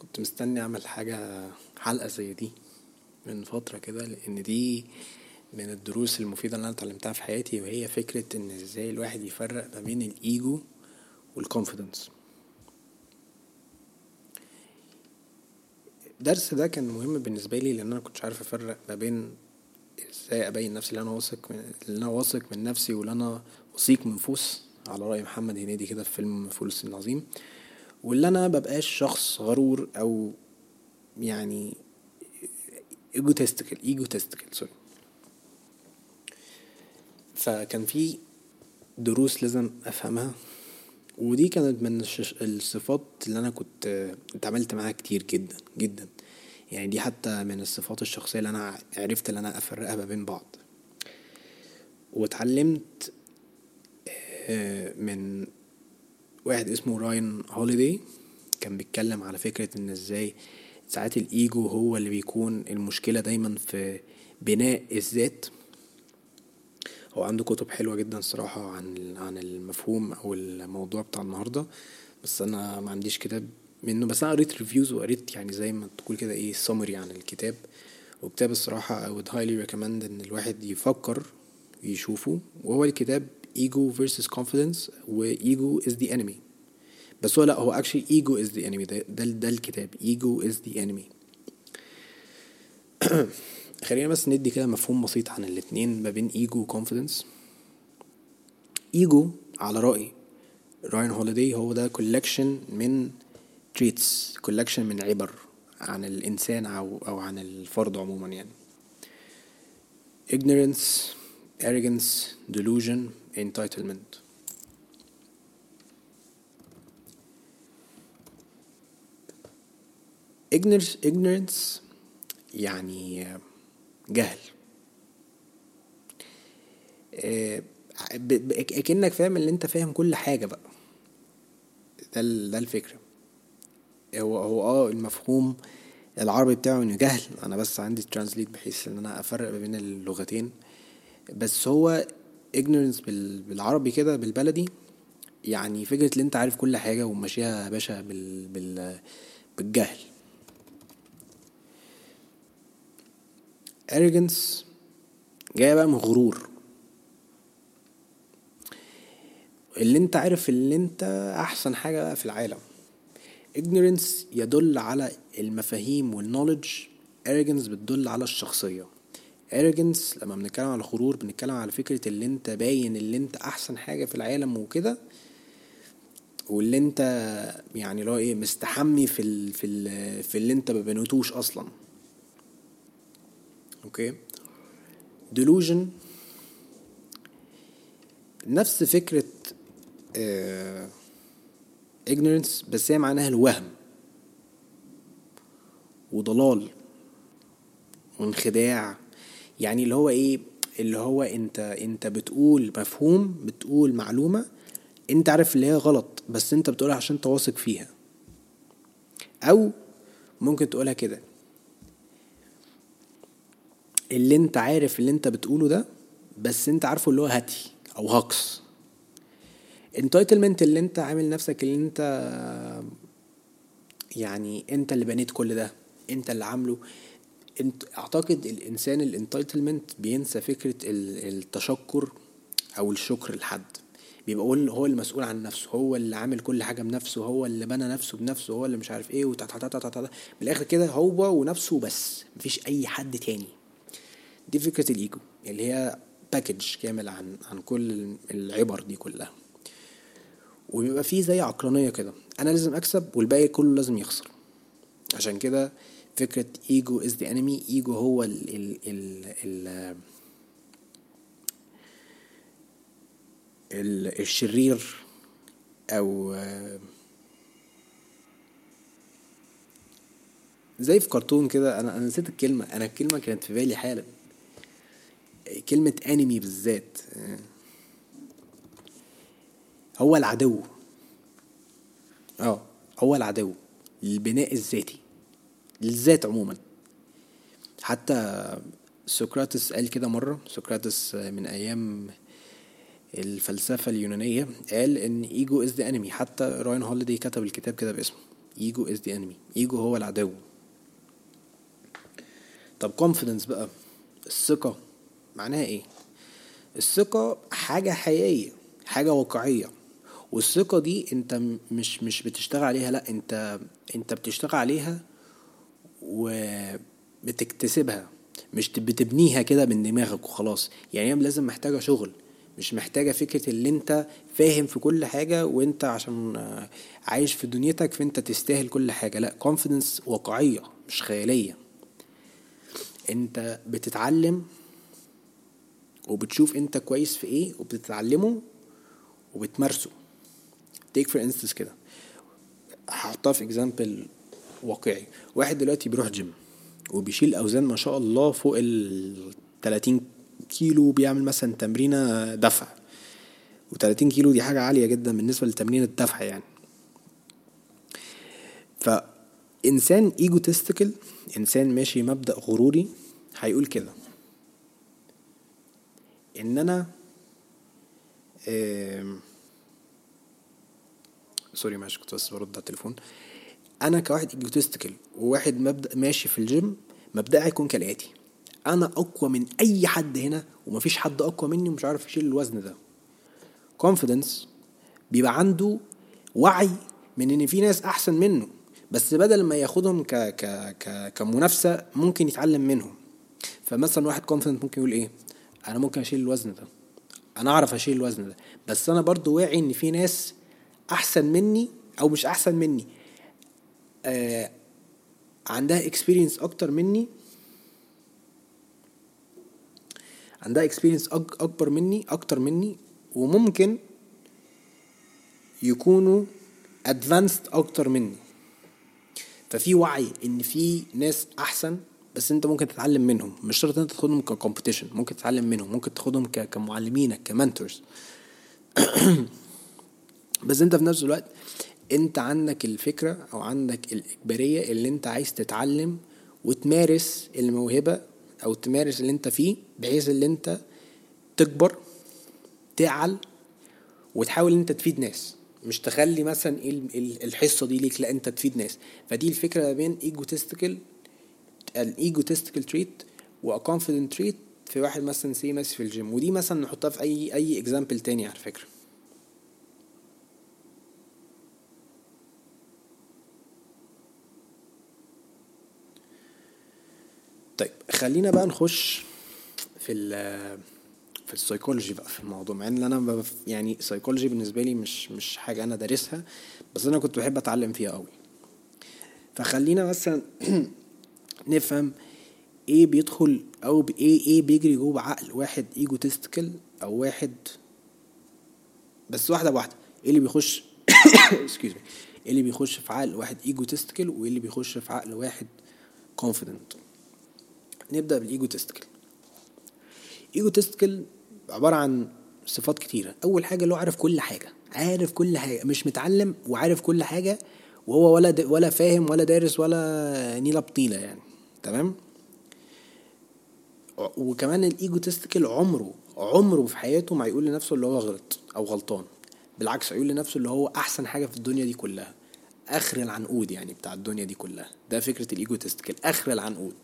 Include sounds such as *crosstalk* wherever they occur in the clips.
كنت مستني أعمل حاجة حلقة زي دي من فترة كده لأن دي من الدروس المفيدة اللي أنا اتعلمتها في حياتي وهي فكرة إن إزاي الواحد يفرق ما بين ال ego وال confidence الدرس ده كان مهم بالنسبة لي لأن أنا كنتش عارف أفرق ما بين إزاي أبين نفسي اللي أنا واثق من اللي أنا واثق من نفسي واللي أنا وثيق من فوس على رأي محمد هنيدي كده في فيلم فول الصين العظيم. واللي أنا مبقاش شخص غرور أو يعني egotistical egotistical sorry فكان في دروس لازم أفهمها ودي كانت من الصفات اللي أنا كنت اتعاملت معاها كتير جدا جدا. يعني دي حتى من الصفات الشخصية اللي أنا عرفت إن أنا أفرقها ما بين بعض. واتعلمت آه، من واحد اسمه راين هوليدي كان بيتكلم على فكرة إن إزاي ساعات الإيجو هو اللي بيكون المشكلة دايما في بناء الذات. هو عنده كتب حلوة جدا الصراحة عن عن المفهوم أو الموضوع بتاع النهاردة بس أنا ما عنديش كتاب منه. بس أنا قريت reviews وقريت يعني زي ما تقول كده إيه سمري عن الكتاب. وكتاب الصراحة I would highly recommend إن الواحد يفكر يشوفه. وهو الكتاب ego versus confidence و ego is the enemy بس هو لا هو actually ego is the enemy ده ده الكتاب. ego is the enemy خلينا بس ندي كده مفهوم بسيط عن الاثنين ما بين ego و confidence ego على رأي راين هوليدي هو ده collection من traits collection من عبر عن الإنسان أو أو عن الفرد عموما يعني. ignorance arrogance delusion entitlement. Ignorance يعني جهل. آه، أكنك فاهم اللي أنت فاهم كل حاجة بقى. ده ده الفكرة. هو هو آه المفهوم العربي بتاعه إنه جهل. أنا بس عندي ترانسليت بحيث إن أنا أفرق بين اللغتين. بس هو ignorance بالعربي كده بالبلدي. يعني فكرة اللي انت عارف كل حاجة وماشيها يا باشا بال... بال... بالجهل. Arrogance جاية بقى من غرور. اللي انت عارف اللي انت أحسن حاجة بقى في العالم. Ignorance يدل على المفاهيم والنولج arrogance بتدل على الشخصية. Arrogance لما بنتكلم على الغرور بنتكلم على فكرة اللي انت باين اللي انت أحسن حاجة في العالم وكده واللي انت يعني اللي هو إيه مستحمي في ال في ال في اللي انت ما بنيتوش أصلا. أوكي؟ delusion. نفس فكرة آه ignorance بس هي معناها الوهم وضلال وانخداع. يعني اللي هو إيه اللي هو أنت أنت بتقول مفهوم بتقول معلومة أنت عارف اللي هي غلط بس أنت بتقولها عشان أنت واثق فيها. أو ممكن تقولها كده. اللي أنت عارف اللي أنت بتقوله ده بس أنت عارفه اللي هو هاتي أو هكس انتايتلمنت اللي أنت عامل نفسك اللي أنت يعني أنت اللي بنيت كل ده أنت اللي عامله. أعتقد الإنسان الانتايتلمنت بينسى فكرة التشكر أو الشكر لحد. بيبقى هو المسؤول عن نفسه هو اللي عامل كل حاجة بنفسه هو اللي بنى نفسه بنفسه هو اللي مش عارف إيه من الآخر كده هو ونفسه بس مفيش أي حد تاني. دي فكرة الإيجو اللي هي package كامل عن عن كل العبر دي كلها. وبيبقى فيه زي عقلانية كده أنا لازم أكسب والباقي كله لازم يخسر. عشان كده فكرة ego is the enemy ego هو ال ال ال ال الشرير أو زي في كرتون كده. أنا أنا نسيت الكلمة. أنا الكلمة كانت في بالي حالا. كلمة انمي بالذات. هو العدو. آه هو العدو. للبناء الذاتي. للذات عموما. حتى سقراطس قال كده مرة سقراطس من أيام الفلسفة اليونانية قال إن إيجو إز ذا أنمي حتى راين هوليدي كتب الكتاب كده باسمه. ego is the enemy. ego هو العدو. طب confidence بقى. الثقة معناها إيه؟ الثقة حاجة حقيقية حاجة واقعية. والثقة دي أنت م- مش مش بتشتغل عليها لأ أنت أنت بتشتغل عليها وبتكتسبها. مش بتبنيها كده من دماغك وخلاص. يعني هي لازم محتاجة شغل. مش محتاجة فكرة اللي انت فاهم في كل حاجة وانت عشان آه، عايش في دنيتك فانت تستاهل كل حاجة. لا confidence واقعية مش خيالية. انت بتتعلم وبتشوف انت كويس في إيه وبتتعلمه وبتمارسه. Take for instance كده. هحطها في اكزامبل واقعي. واحد دلوقتي بيروح جيم وبيشيل أوزان ما شاء الله فوق ال 30 كيلو بيعمل مثلا تمرينة دفع. و30 كيلو دي حاجة عالية جدا بالنسبة لتمرين الدفع يعني. فإنسان egotistical إنسان ماشي مبدأ غروري هيقول كده. إن أنا آم، sorry معلش كنت بس برد على التليفون. أنا كواحد egotistical وواحد مبدأ ماشي في الجيم مبدأي هيكون كالآتي. أنا أقوى من أي حد هنا ومفيش حد أقوى مني ومش عارف يشيل الوزن ده. confidence بيبقى عنده وعي من إن في ناس أحسن منه بس بدل ما ياخدهم ك ك ك كمنافسة ممكن يتعلم منهم. فمثلا واحد confident ممكن يقول إيه؟ أنا ممكن أشيل الوزن ده. أنا أعرف أشيل الوزن ده. بس أنا برضو واعي إن في ناس أحسن مني أو مش أحسن مني. عندها experience أكتر مني. عندها experience أكبر مني أكتر مني وممكن يكونوا advanced أكتر مني. ففي وعي إن في ناس أحسن بس أنت ممكن تتعلم منهم. مش شرط أنت تاخدهم ك competition ممكن تتعلم منهم ممكن تاخدهم كمعلمينك ك mentors *clears throat* بس أنت في نفس الوقت انت عندك الفكرة أو عندك الإجبارية اللي انت عايز تتعلم وتمارس الموهبة أو تمارس اللي انت فيه بحيث اللي انت تكبر تعل وتحاول إن انت تفيد ناس. مش تخلي مثلا إيه ال- ال- الحصة دي ليك لا انت تفيد ناس. فدي الفكرة ما بين egotistical ال egotistical trait و confident trait في واحد مثلا say ماشي في الجيم ودي مثلا نحطها في أي أي example تاني على فكرة. خلينا بقى نخش في ال في السيكولوجي بقى في الموضوع مع إن أنا يعني سيكولوجي بالنسبة لي مش مش حاجة أنا دارسها بس أنا كنت بحب أتعلم فيها قوي فخلينا مثلا *clears throat* نفهم إيه بيدخل أو إيه إيه بيجري جوه عقل واحد egotistical أو واحد بس واحدة بواحدة. إيه اللي بيخش *coughs* إيه اللي بيخش في عقل واحد egotistical وايه اللي بيخش في عقل واحد confident نبدأ بال egotistical egotistical عبارة عن صفات كتيرة. أول حاجة اللي هو عارف كل حاجة. عارف كل حاجة. مش متعلم وعارف كل حاجة وهو ولا. ولا فاهم ولا دارس ولا نيلة بطيلة يعني. تمام؟ وكمان ال egotistical عمره عمره في حياته ما يقول لنفسه اللي هو غلط أو غلطان. بالعكس هيقول لنفسه اللي هو أحسن حاجة في الدنيا دي كلها. آخر العنقود يعني بتاع الدنيا دي كلها. ده فكرة ال egotistical آخر العنقود.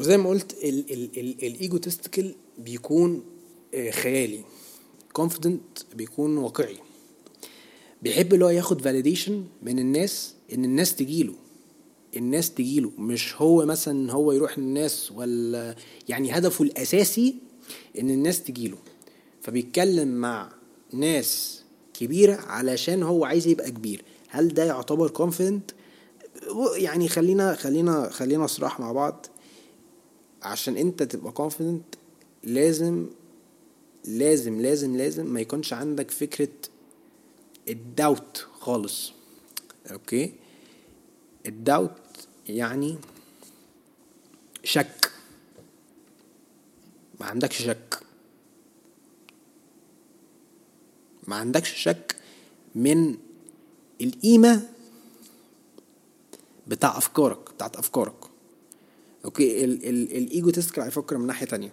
وزي ما قلت ال egotistical بيكون آه، خيالي. confident بيكون واقعي. بيحب اللي هو ياخد validation من الناس إن الناس تجيله. الناس تجيله. مش هو مثلا هو يروح للناس ولا يعني هدفه الأساسي إن الناس تجيله. فبيتكلم مع ناس كبيرة علشان هو عايز يبقى كبير. هل ده يعتبر confident يعني خلينا خلينا خلينا صراحة مع بعض. عشان انت تبقى confident لازم لازم لازم لازم ما يكونش عندك فكرة ال doubt خالص. okay؟ ال doubt يعني شك. ما عندكش شك. ما عندكش شك من القيمة بتاع أفكارك بتاعت أفكارك. okay ال ال ال egotistical هيفكر من ناحية تانية.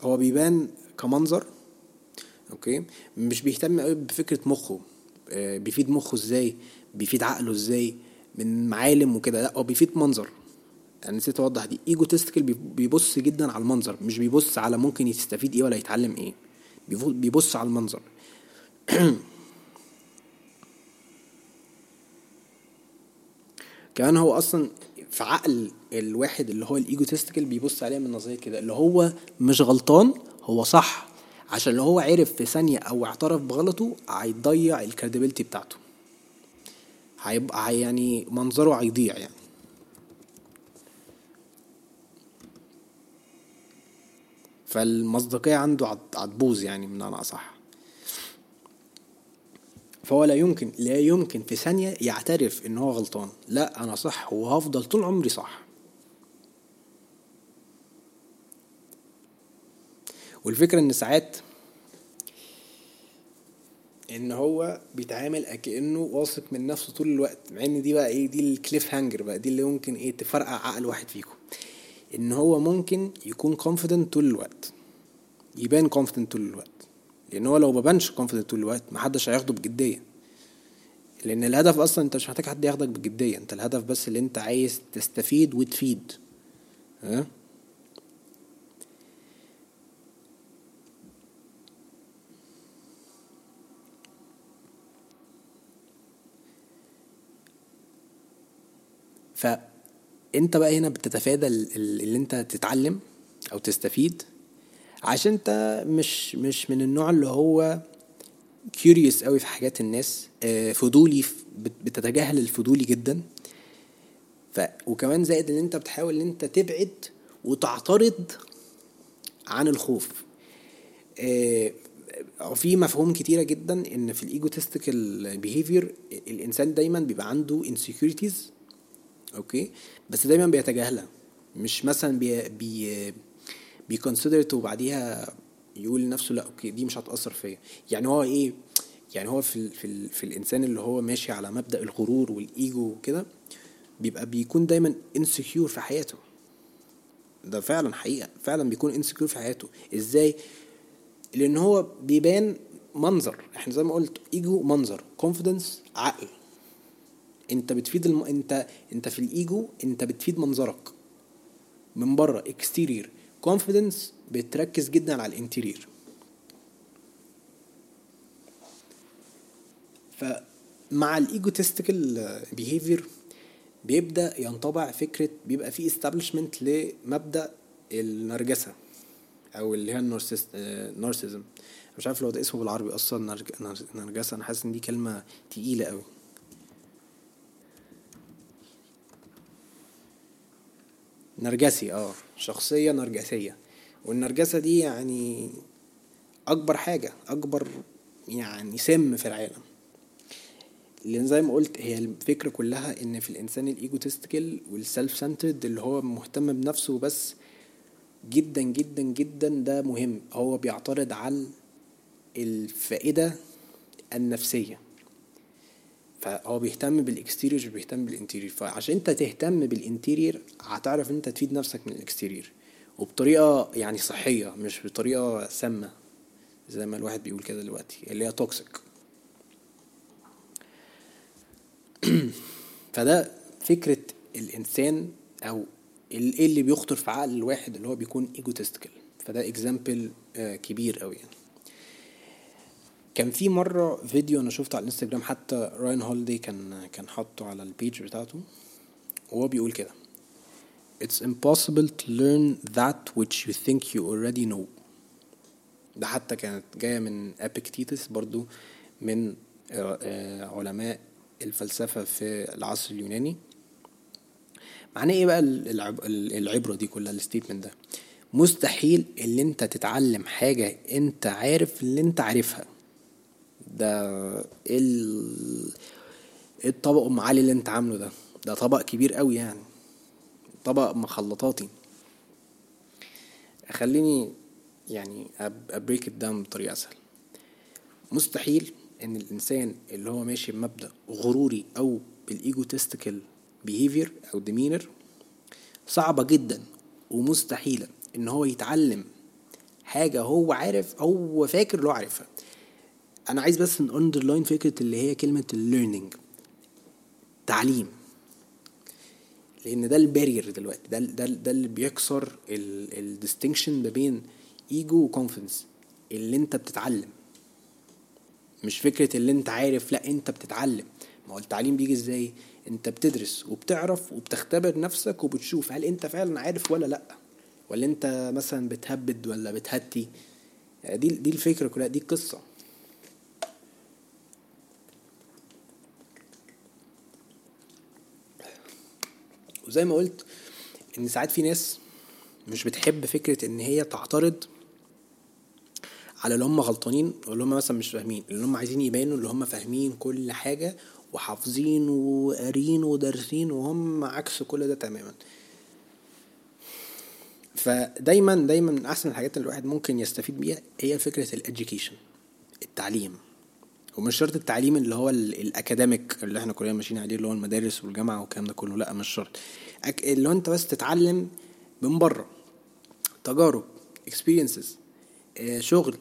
هو بيبان كمنظر okay؟ مش بيهتم قوي بفكرة مخه. آه، بيفيد مخه إزاي؟ بيفيد عقله إزاي؟ من معالم وكده. لا هو بيفيد منظر. أنا نسيت أوضح دي. egotistical بيبص جدا على المنظر. مش بيبص على ممكن يستفيد إيه ولا يتعلم إيه. بيبص على المنظر. *clears throat* كمان هو أصلا في عقل الواحد اللي هو ال egotistical بيبص عليها من نظرية كده اللي هو مش غلطان هو صح. عشان لو هو عرف في ثانية أو اعترف بغلطه هيضيع ال credibility بتاعته. هيبقى يعني منظره هيضيع يعني. فالمصداقية عنده هتبوظ يعني أنا أصح. فهو لا يمكن لا يمكن في ثانية يعترف إن هو غلطان. لا أنا صح وهفضل طول عمري صح. والفكرة إن ساعات إن هو بيتعامل كانه واثق من نفسه طول الوقت مع إن دي بقى إيه دي ال cliffhanger بقى دي اللي ممكن إيه تفرقع عقل واحد فيكم. إن هو ممكن يكون confident طول الوقت يبان confident طول الوقت. لأن هو لو ما بانش confident طول الوقت محدش هياخده بجدية. لأن الهدف أصلا أنت مش محتاج حد ياخدك بجدية. أنت الهدف بس اللي أنت عايز تستفيد وتفيد. ها؟ فأنت بقى هنا بتتفادى اللي أنت تتعلم أو تستفيد. عشان انت مش مش من النوع اللي هو curious قوي في حاجات الناس. آه، فضولي بتتجاهل الفضولي جدا. ف وكمان زائد إن انت بتحاول إن انت تبعد وتعترض عن الخوف. آه، في مفهوم كتيرة جدا إن في ال egotistical behavior الإنسان دايما بيبقى عنده insecurities okay؟ بس دايما بيتجاهلها. مش مثلا بي بي بي consider it وبعديها يقول لنفسه لا okay دي مش هتأثر فيا. يعني هو إيه؟ يعني هو في ال في, ال في الإنسان اللي هو ماشي على مبدأ الغرور والإيجو وكده بيبقى بيكون دايما insecure في حياته. ده فعلا حقيقة فعلا بيكون insecure في حياته. إزاي؟ لأن هو بيبان منظر. إحنا زي ما قلت إيجو منظر confidence عقل. أنت بتفيد الم... أنت أنت في الإيجو أنت بتفيد منظرك. من بره exterior confidence بتركز جدا على ال interior فمع ال egotistical behavior بيبدأ ينطبع فكرة بيبقى في establishment لمبدأ النرجسة أو اللي هي ال narcissism مش عارف لو ده اسمه بالعربي أصلا نرجسة. أنا حاسس إن دي كلمة تقيلة قوي نرجسي آه شخصية نرجسية. والنرجسة دي يعني أكبر حاجة أكبر يعني سم في العالم. لأن زي ما قلت هي الفكرة كلها إن في الإنسان ال egotistical وال self-centered اللي هو مهتم بنفسه بس جدا جدا جدا ده مهم. هو بيعترض على الفائدة النفسية. فهو بيهتم بال exterior مش بيهتم بال interior. فعشان انت تهتم بال interior هتعرف انت تفيد نفسك من ال exterior. وبطريقة يعني صحية مش بطريقة سامة زي ما الواحد بيقول كده دلوقتي اللي هي toxic *clears throat* فده فكرة الإنسان أو إيه اللي بيخطر في عقل الواحد اللي هو بيكون egotistical فده example آه، كبير قوي يعني. كان في مرة فيديو أنا شفته على الإنستجرام حتى راين هوليداي كان كان حاطه على ال page بتاعته وهو بيقول كده. It's impossible to learn that which you think you already know. ده حتى كانت جاية من أبيكتيتس برضو من آه، علماء الفلسفة في العصر اليوناني. معناه إيه بقى العبرة دي كلها ال statement ده؟ مستحيل اللي أنت تتعلم حاجة أنت عارف اللي أنت عارفها. ده إيه الطبق أم علي اللي أنت عامله ده؟ ده طبق كبير قوي يعني. طبق مخلطاتي. خليني يعني ا break down بطريقة أسهل. مستحيل إن الإنسان اللي هو ماشي بمبدأ غروري أو بالايجوتستيكال بيهيفير أو ديمينر صعبة جدا ومستحيلة إن هو يتعلم حاجة هو عارف هو فاكر اللي هو عارفها. أنا عايز بس underline فكرة اللي هي كلمة ال learning تعليم. لأن ده ال barrier دلوقتي ده ده ده اللي بيكسر ال distinction ما بين ego و confidence اللي أنت بتتعلم. مش فكرة اللي أنت عارف لأ أنت بتتعلم. ما هو التعليم بيجي إزاي؟ أنت بتدرس وبتعرف وبتختبر نفسك وبتشوف هل أنت فعلا عارف ولا لأ؟ ولا أنت مثلا بتهبد ولا بتهتي؟ دي دي الفكرة كلها دي القصة. وزي ما قلت إن ساعات في ناس مش بتحب فكرة إن هي تعترض على اللي هم غلطانين واللي هم مثلا مش فاهمين اللي هم عايزين يبانوا اللي هم فاهمين كل حاجة وحافظين وقارين ودارسين وهم عكس كل ده تماما. فدايما دايما من أحسن الحاجات اللي الواحد ممكن يستفيد بيها هي فكرة ال education التعليم. ومش شرط التعليم اللي هو ال academic اللي إحنا كلنا ماشيين عليه اللي هو المدارس والجامعة والكلام ده كله لا مش شرط. اللي هو انت بس تتعلم من بره. تجارب experiences آه، شغل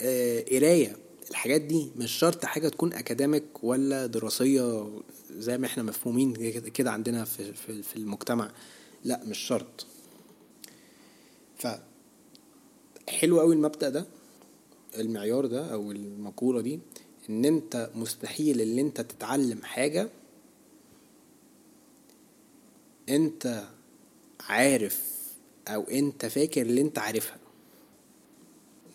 آه، قراية الحاجات دي مش شرط حاجة تكون academic ولا دراسية زي ما إحنا مفهومين كده عندنا في في المجتمع. لا مش شرط. ف حلو قوي المبدأ ده المعيار ده أو المقولة دي. إن أنت مستحيل إن أنت تتعلم حاجة أنت عارف أو أنت فاكر اللي أنت عارفها.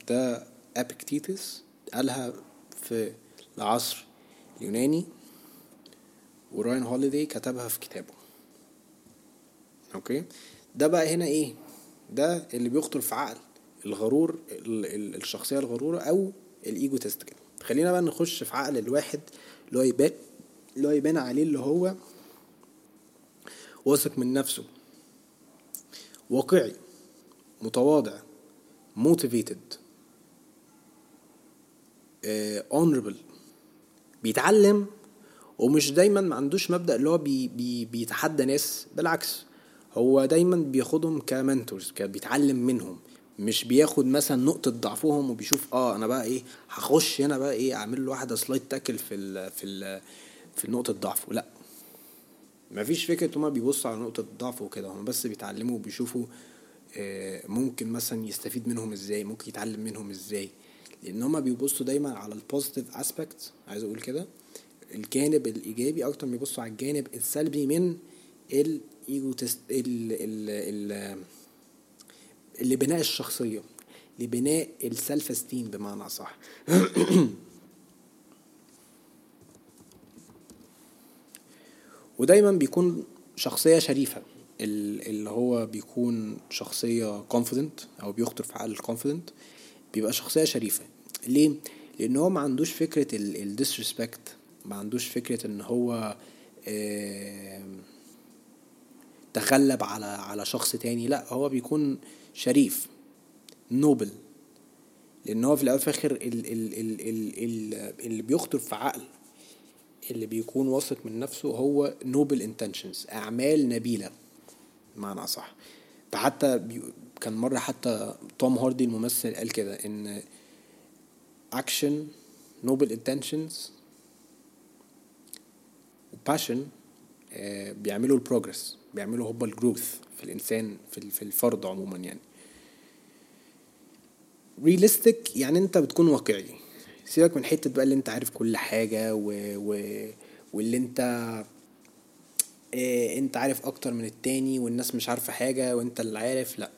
ده إبكتيتوس قالها في العصر اليوناني وراين هوليدي كتبها في كتابه. okay؟ ده بقى هنا إيه؟ ده اللي بيخطر في عقل الغرور الشخصية الغرورة أو ال egotist كده خلينا بقى نخش في عقل الواحد اللي هو يبان اللي هو يبان عليه اللي هو واثق من نفسه. واقعي متواضع motivated honorable بيتعلم ومش دايما ما عندوش مبدأ اللي هو بي بي بيتحدى ناس بالعكس هو دايما بياخدهم ك mentors بيتعلم منهم. مش بياخد مثلا نقطة ضعفهم وبيشوف آه أنا بقى إيه هخش هنا بقى إيه أعمل له واحدة slide tackle في ال في ال في نقطة ضعفه لا. مفيش فكرة هما بيبصوا على نقطة ضعف وكده هما بس بيتعلموا وبيشوفوا آه ممكن مثلا يستفيد منهم إزاي ممكن يتعلم منهم إزاي. لأن هما بيبصوا دايما على ال positive aspect عايز أقول كده الجانب الإيجابي أكتر ما يبصوا على الجانب السلبي من ال egotist ال ال ال لبناء الشخصية لبناء ال self-esteem بمعنى صح. *clears throat* ودايما بيكون شخصية شريفة اللي هو بيكون شخصية confident أو بيخطر في عقل ال confident بيبقى شخصية شريفة. ليه؟ لأن هو ما عندوش فكرة ال disrespect ما عندوش فكرة إن هو تخلب على على شخص تاني لا هو بيكون شريف noble. لأن هو في الأول وفي الآخر اللي بيخطر في عقل اللي بيكون واثق من نفسه هو noble intentions أعمال نبيلة بمعنى أصح. فحتى كان مرة حتى توم هاردي الممثل قال كده إن action noble intentions و passion بيعملوا ال progress بيعملوا هوبا ال growth في الإنسان في في الفرد عموما يعني. realistic يعني أنت بتكون واقعي. سيبك من حتة بقى اللي أنت عارف كل حاجة و... و... واللي أنت آه أنت عارف أكتر من التاني والناس مش عارفة حاجة وأنت اللي عارف لأ.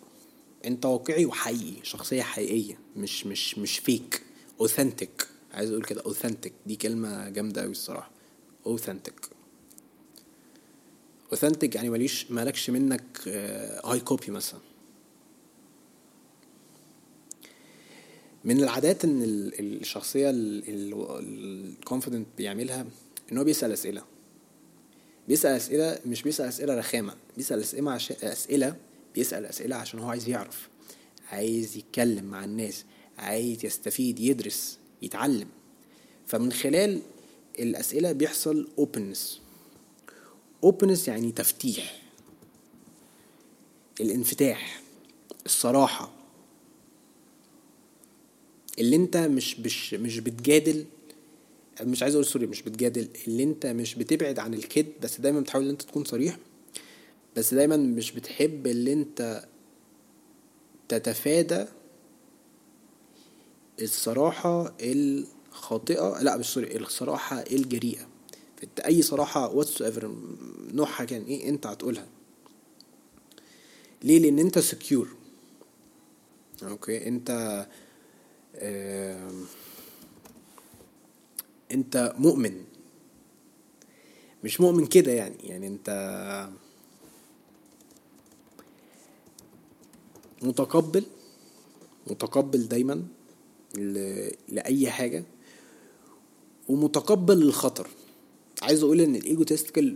أنت واقعي وحقيقي شخصية حقيقية مش مش مش فيك authentic عايز أقول كده authentic دي كلمة جامدة قوي الصراحة. authentic authentic يعني ماليش مالكش منك هاي copy مثلا. من العادات إن الشخصية ال confident بيعملها إن هو بيسأل أسئلة. بيسأل أسئلة مش بيسأل أسئلة رخامة. بيسأل اسئله عشان أسئلة بيسأل أسئلة عشان هو عايز يعرف. عايز يتكلم مع الناس. عايز يستفيد يدرس يتعلم. فمن خلال الأسئلة بيحصل openness. Openness يعني تفتيح. الانفتاح الصراحة. اللي انت مش مش مش بتجادل مش عايز أقول سوري مش بتجادل اللي انت مش بتبعد عن الكذب بس دايما بتحاول إن انت تكون صريح بس دايما مش بتحب اللي انت تتفادى الصراحة الخاطئة لا مش sorry الصراحة الجريئة. أي صراحة whatsoever نوعها كان إيه أنت هتقولها. ليه؟ لأن أنت secure okay؟ أنت آه أنت مؤمن. مش مؤمن كده يعني. يعني أنت متقبل متقبل دايما لأي حاجة ومتقبل الخطر. عايز أقول ان ال egotistical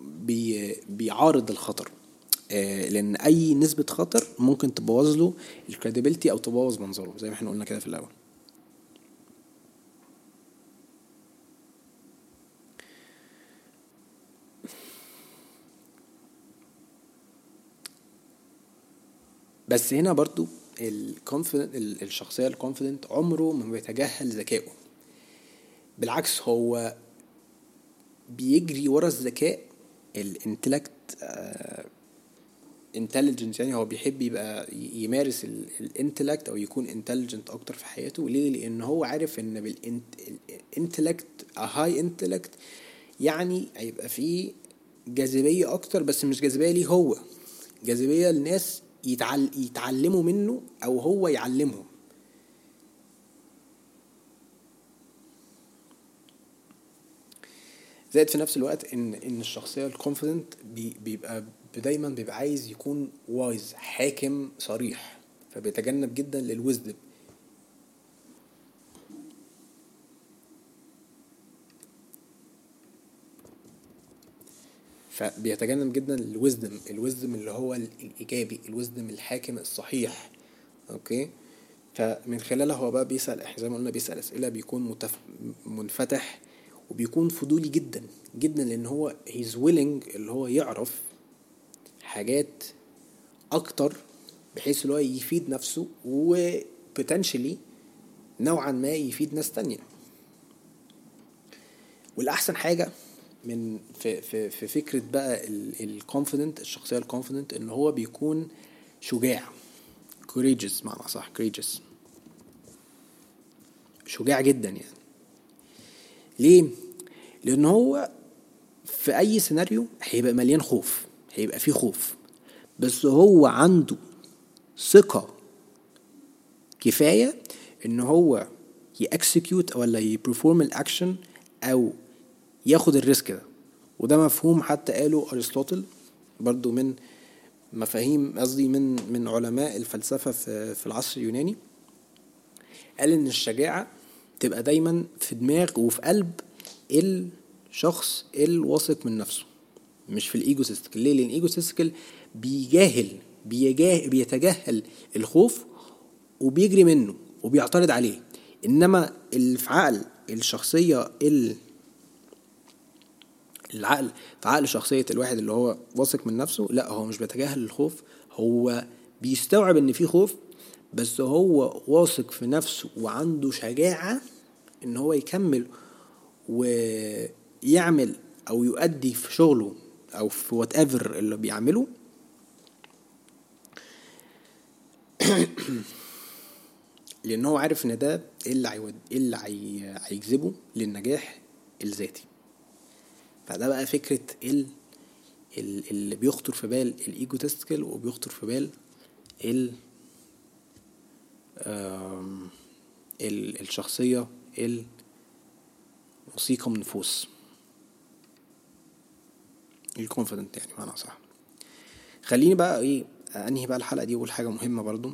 بي بيعارض الخطر. آه لأن اي نسبة خطر ممكن تبوظ له ال credibility أو تبوظ منظره زي ما إحنا قلنا كده في الأول. بس هنا برضو ال confident الشخصية ال confident عمره ما بيتجاهل ذكائه. بالعكس هو بيجري ورا الذكاء ال intellect intelligent يعني هو بيحب يبقى يمارس ال intellect أو يكون intelligent أكتر في حياته. ليه؟ لأن هو عارف إن بال intellect high intellect يعني هيبقى فيه جاذبية أكتر بس مش جاذبية ليه هو. جاذبية لناس يتعل... يتعلموا منه أو هو يعلمهم. زائد في نفس الوقت إن إن الشخصية ال confident بي بيبقى دايما بيبقى عايز يكون wise حاكم صريح. فبيتجذب جدا لل wisdom فبيتجذب جدا ال wisdom ال wisdom اللي هو الإيجابي ال wisdom الحاكم الصحيح. أوكي؟ فمن خلالها هو بقى بيسأل زي ما قلنا بيسأل أسئلة بيكون متف... منفتح. وبيكون فضولي جدا جدا لأن هو he's willing اللي هو يعرف حاجات أكتر بحيث اللي هو يفيد نفسه و potentially نوعا ما يفيد ناس تانية. والأحسن حاجة من في في في فكرة بقى ال confident الشخصية ال confident إن هو بيكون شجاع. courageous معنى صح courageous. شجاع جدا يعني. ليه؟ لأن هو في أي سيناريو هيبقى مليان خوف هيبقى فيه خوف. بس هو عنده ثقة كفاية إن هو ي execute ولا ي perform ال action أو ياخد ال risk ده. وده مفهوم حتى قاله أرسطوطل برضو من مفاهيم قصدي من من علماء الفلسفة في, في العصر اليوناني. قال إن الشجاعة تبقى دايما في دماغ وفي قلب الشخص الواثق من نفسه مش في ال egotistical. ليه؟ لأن ال egotistical بيجاهل بيجاه بيتجاهل الخوف وبيجري منه وبيعترض عليه. إنما في عقل الشخصية ال العقل في عقل شخصية الواحد اللي هو واثق من نفسه لا هو مش بيتجاهل الخوف هو بيستوعب إن في خوف بس هو واثق في نفسه وعنده شجاعة إن هو يكمل ويعمل أو يؤدي في شغله أو في whatever اللي بيعمله. *clears throat* لأن هو عارف إن ده إيه اللي هيود إيه اللي هيجذبه للنجاح الذاتي. فده بقى فكرة ال اللي بيخطر في بال ال egotistical وبيخطر في بال ال الشخصية الوثيقه من نفوس الكونفيدنت يعني معنى صح خليني بقى إيه أنهي بقى الحلقة دي أقول حاجة مهمة برضو.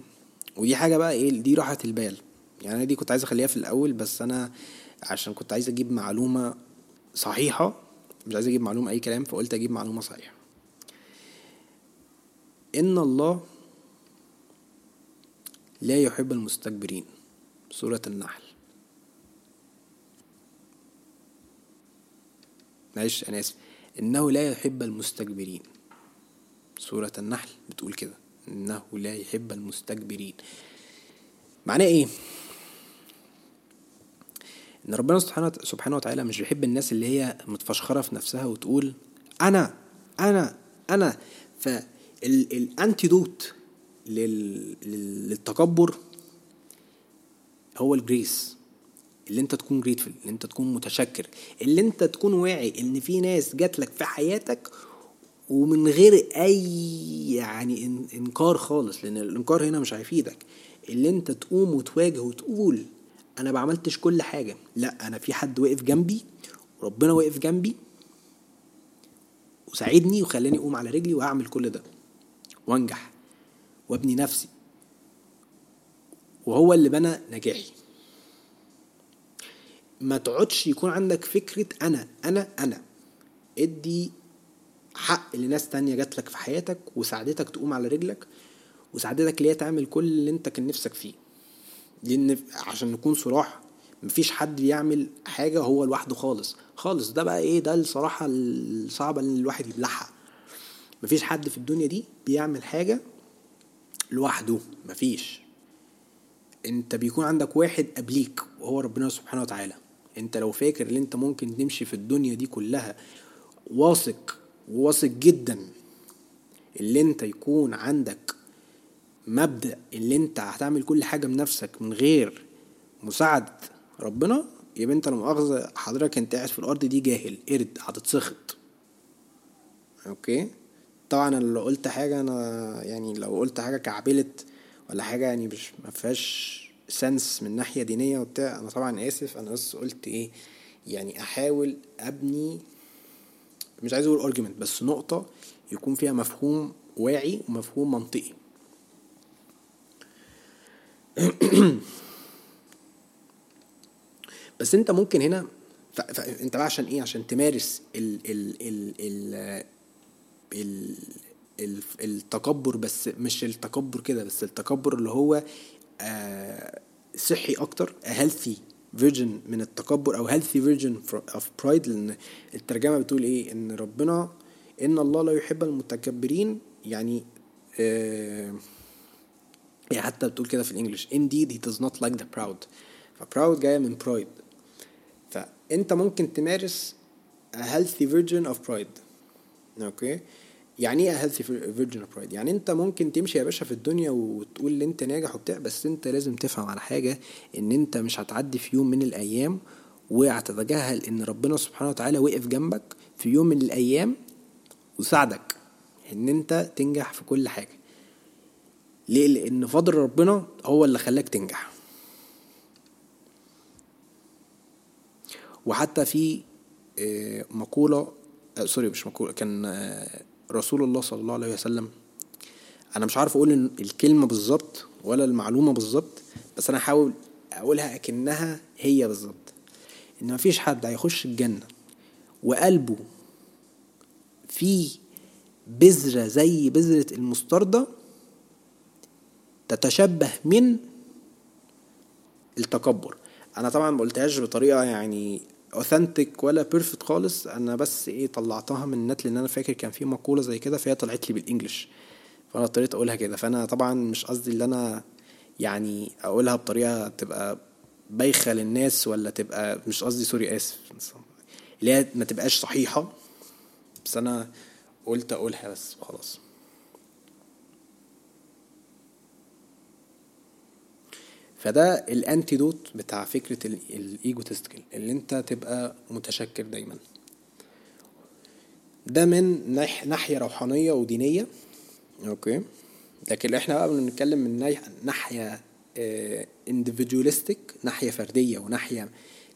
ودي حاجة بقى إيه دي راحة البال. يعني أنا دي كنت عايز أخليها في الأول بس أنا عشان كنت عايز أجيب معلومة صحيحة مش عايز أجيب معلومة أي كلام فقلت أجيب معلومة صحيحة. إن الله لا يحب المستكبرين. سورة النحل. معلش أنا آسف. إنه لا يحب المستكبرين. سورة النحل بتقول كده. إنه لا يحب المستكبرين. معناه إيه؟ إن ربنا سبحانه وتعالى مش بيحب الناس اللي هي متفشخرة في نفسها وتقول أنا أنا أنا. فالانتيدوت للتكبر هو الجريس. اللي انت تكون جريتفل اللي انت تكون متشكر اللي انت تكون واعي ان في ناس جات لك في حياتك ومن غير أي يعني إنكار خالص لأن الإنكار هنا مش هيفيدك. اللي انت تقوم وتواجه وتقول أنا ما عملتش كل حاجة لأ أنا في حد وقف جنبي وربنا وقف جنبي وساعدني وخلاني أقوم على رجلي واعمل كل ده وأنجح. وابني نفسي. وهو اللي بنى نجاحي. ما تقعدش يكون عندك فكرة أنا أنا أنا. ادي حق لناس تانية جات لك في حياتك وساعدتك تقوم على رجلك وساعدتك ليه تعمل كل اللي انت كان نفسك فيه. لأن عشان نكون صراح مفيش حد بيعمل حاجة هو لوحده خالص. خالص ده بقى إيه؟ ده الصراحة الصعبة اللي الواحد يبلعها. مفيش حد في الدنيا دي بيعمل حاجة لوحده مفيش. انت بيكون عندك واحد قبليك وهو ربنا سبحانه وتعالى. انت لو فاكر ان انت ممكن تمشي في الدنيا دي كلها واثق واثق جدا اللي انت يكون عندك مبدأ اللي انت هتعمل كل حاجة بنفسك من غير مساعدة ربنا يبقى انت لو مؤاخذة حضرتك انت قاعد في الأرض دي جاهل قرد هتتسخط. أوكي؟ طبعا أنا لو قلت حاجة أنا يعني لو قلت حاجة كعبلت ولا حاجة يعني مش مفيهاش sense من ناحية دينية وبتاع أنا طبعا آسف. أنا بس قلت إيه يعني أحاول أبني مش عايز أقول argument بس نقطة يكون فيها مفهوم واعي ومفهوم منطقي. *clears throat* بس أنت ممكن هنا أنت بقى عشان إيه؟ عشان تمارس ال ال ال ال التكبر بس مش التكبر كده بس التكبر اللي هو آه صحي أكتر healthy version من التكبر أو healthy version of pride لأن الترجمة بتقول إيه؟ إن ربنا إن الله لا يحب المتكبرين. يعني آه يعني حتى بتقول كده في ال English. Indeed he does not like the proud. فبراود جاية من pride. فأنت ممكن تمارس a healthy version of pride. أوكي؟ يعني إيه version of pride? يعني أنت ممكن تمشي يا باشا في الدنيا وتقول إن أنت ناجح وبتاع بس أنت لازم تفهم على حاجة إن أنت مش هتعدي في يوم من الأيام وهتتجاهل إن ربنا سبحانه وتعالى وقف جنبك في يوم من الأيام وساعدك إن أنت تنجح في كل حاجة. ليه؟ لأن فضل ربنا هو اللي خلاك تنجح. وحتى في آه، مقولة آه، سوري مش مقولة كان آه، رسول الله صلى الله عليه وسلم. أنا مش عارف أقول الكلمة بالظبط ولا المعلومة بالظبط بس أنا هحاول أقولها أكنها هي بالظبط. إن مفيش حد هيخش الجنة وقلبه فيه بذرة زي بذرة المستردة تتشبه من التكبر. أنا طبعا ما قلتهاش بطريقة يعني authentic ولا perfect خالص أنا بس إيه طلعتها من النت لأن أنا فاكر كان في مقولة زي كده فهي طلعت لي بال English. فأنا اضطريت أقولها كده. فأنا طبعا مش قصدي ان أنا يعني أقولها بطريقة تبقى بايخة للناس ولا تبقى مش قصدي sorry آسف. اللي هي ما تبقاش صحيحة بس أنا قلت أقولها بس وخلاص. فده ال antidote بتاع فكرة ال egotistical اللي انت تبقى متشكر دايما. ده من ناحية روحانية ودينية. أوكي؟ لكن إحنا بقى بنتكلم من ناحية individualistic آه، ناحية فردية وناحية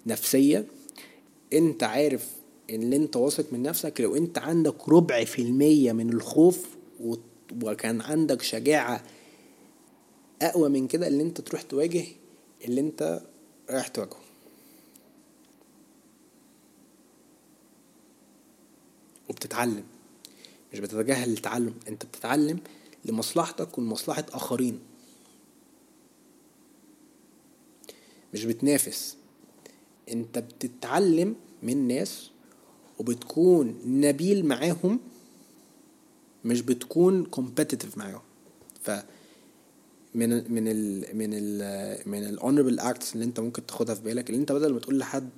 نفسية. انت عارف ان انت واثق من نفسك لو انت عندك ربع في المية من الخوف وكان عندك شجاعة أقوى من كده اللي أنت تروح تواجه اللي أنت رايح تواجهه. وبتتعلم. مش بتتجاهل التعلم أنت بتتعلم لمصلحتك ولمصلحة آخرين. مش بتنافس. أنت بتتعلم من ناس وبتكون نبيل معاهم مش بتكون competitive معاهم. ف من من ال من ال من ال honorable acts اللي انت ممكن تاخدها في بالك اللي انت بدل ما تقول لحد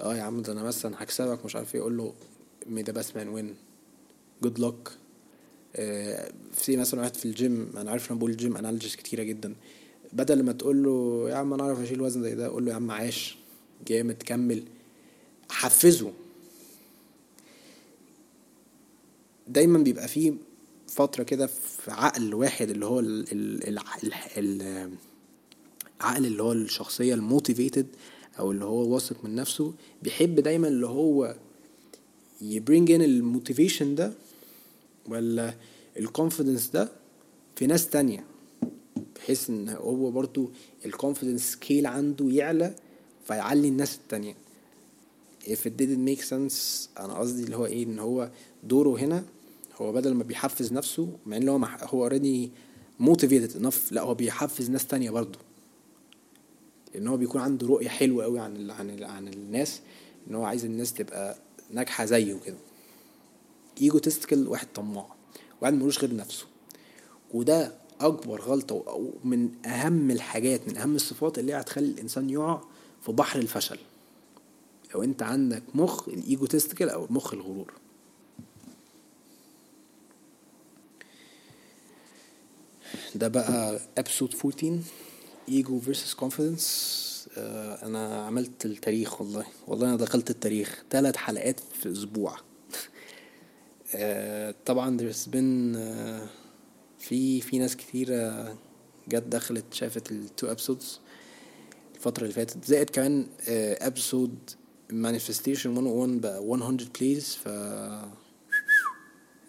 آه يا عم ده أنا مثلا هكسبك مش عارف إيه يقول له may the best man win good luck في مثلا واحد في الجيم أنا عارف أنا بقول ال gym analogies كتيرة جدا. بدل ما تقول له يا عم أنا أعرف أشيل وزن زي ده قول له يا عم عاش جامد كمل. حفزه. دايما بيبقى فيه فترة كده في عقل واحد اللي هو ال ال ال ال العقل اللي هو الشخصية ال motivated أو اللي هو واثق من نفسه بيحب دايما اللي هو ي bring ان ال motivation ده ولا ال confidence ده في ناس تانية. بحيث إن هو برضو ال confidence scale عنده يعلى فيعلي الناس التانية. If it didn't make sense أنا قصدي اللي هو إيه إن هو دوره هنا هو بدل ما بيحفز نفسه مع إن هو. هو already motivated enough لا هو بيحفز ناس تانية برضه. لأن هو بيكون عنده رؤية حلوة قوي عن ال... عن ال... عن الناس إن هو عايز الناس تبقى ناجحة زيه كده. egotistical واحد طماع واحد ملوش غير نفسه. وده أكبر غلطة ومن أهم الحاجات من أهم الصفات اللي هتخلي الإنسان يقع في بحر الفشل. لو أنت عندك مخ ال egotistical أو مخ الغرور. ده بقى episode 14 ego versus confidence أنا عملت التاريخ والله. والله أنا دخلت التاريخ. ثلاث حلقات في أسبوع. uh, *laughs* طبعا there's been uh, في في ناس كتيرة جت دخلت شافت ال two episodes الفترة اللي فاتت. زائد كمان episode manifestation 101 بقى 100 plays ف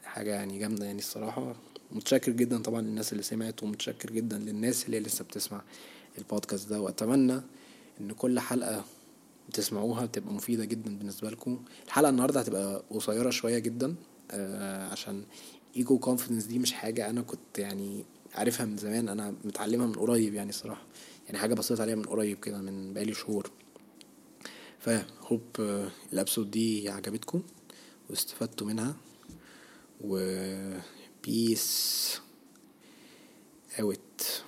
حاجة يعني جامدة يعني الصراحة. متشكر جدا طبعا للناس اللي سمعت ومتشكر جدا للناس اللي لسه بتسمع البودكاست ده. وأتمنى إن كل حلقة تسمعوها تبقى مفيدة جدا بالنسبة لكم. الحلقة النهاردة هتبقى قصيرة شوية جدا آه عشان ego confidence دي مش حاجة أنا كنت يعني عارفها من زمان. أنا متعلمها من قريب يعني صراحة يعني حاجة بصيت عليها من قريب كده من بقالي شهور. ف hope ال episode دي عجبتكم واستفدتوا منها. و Peace. Out.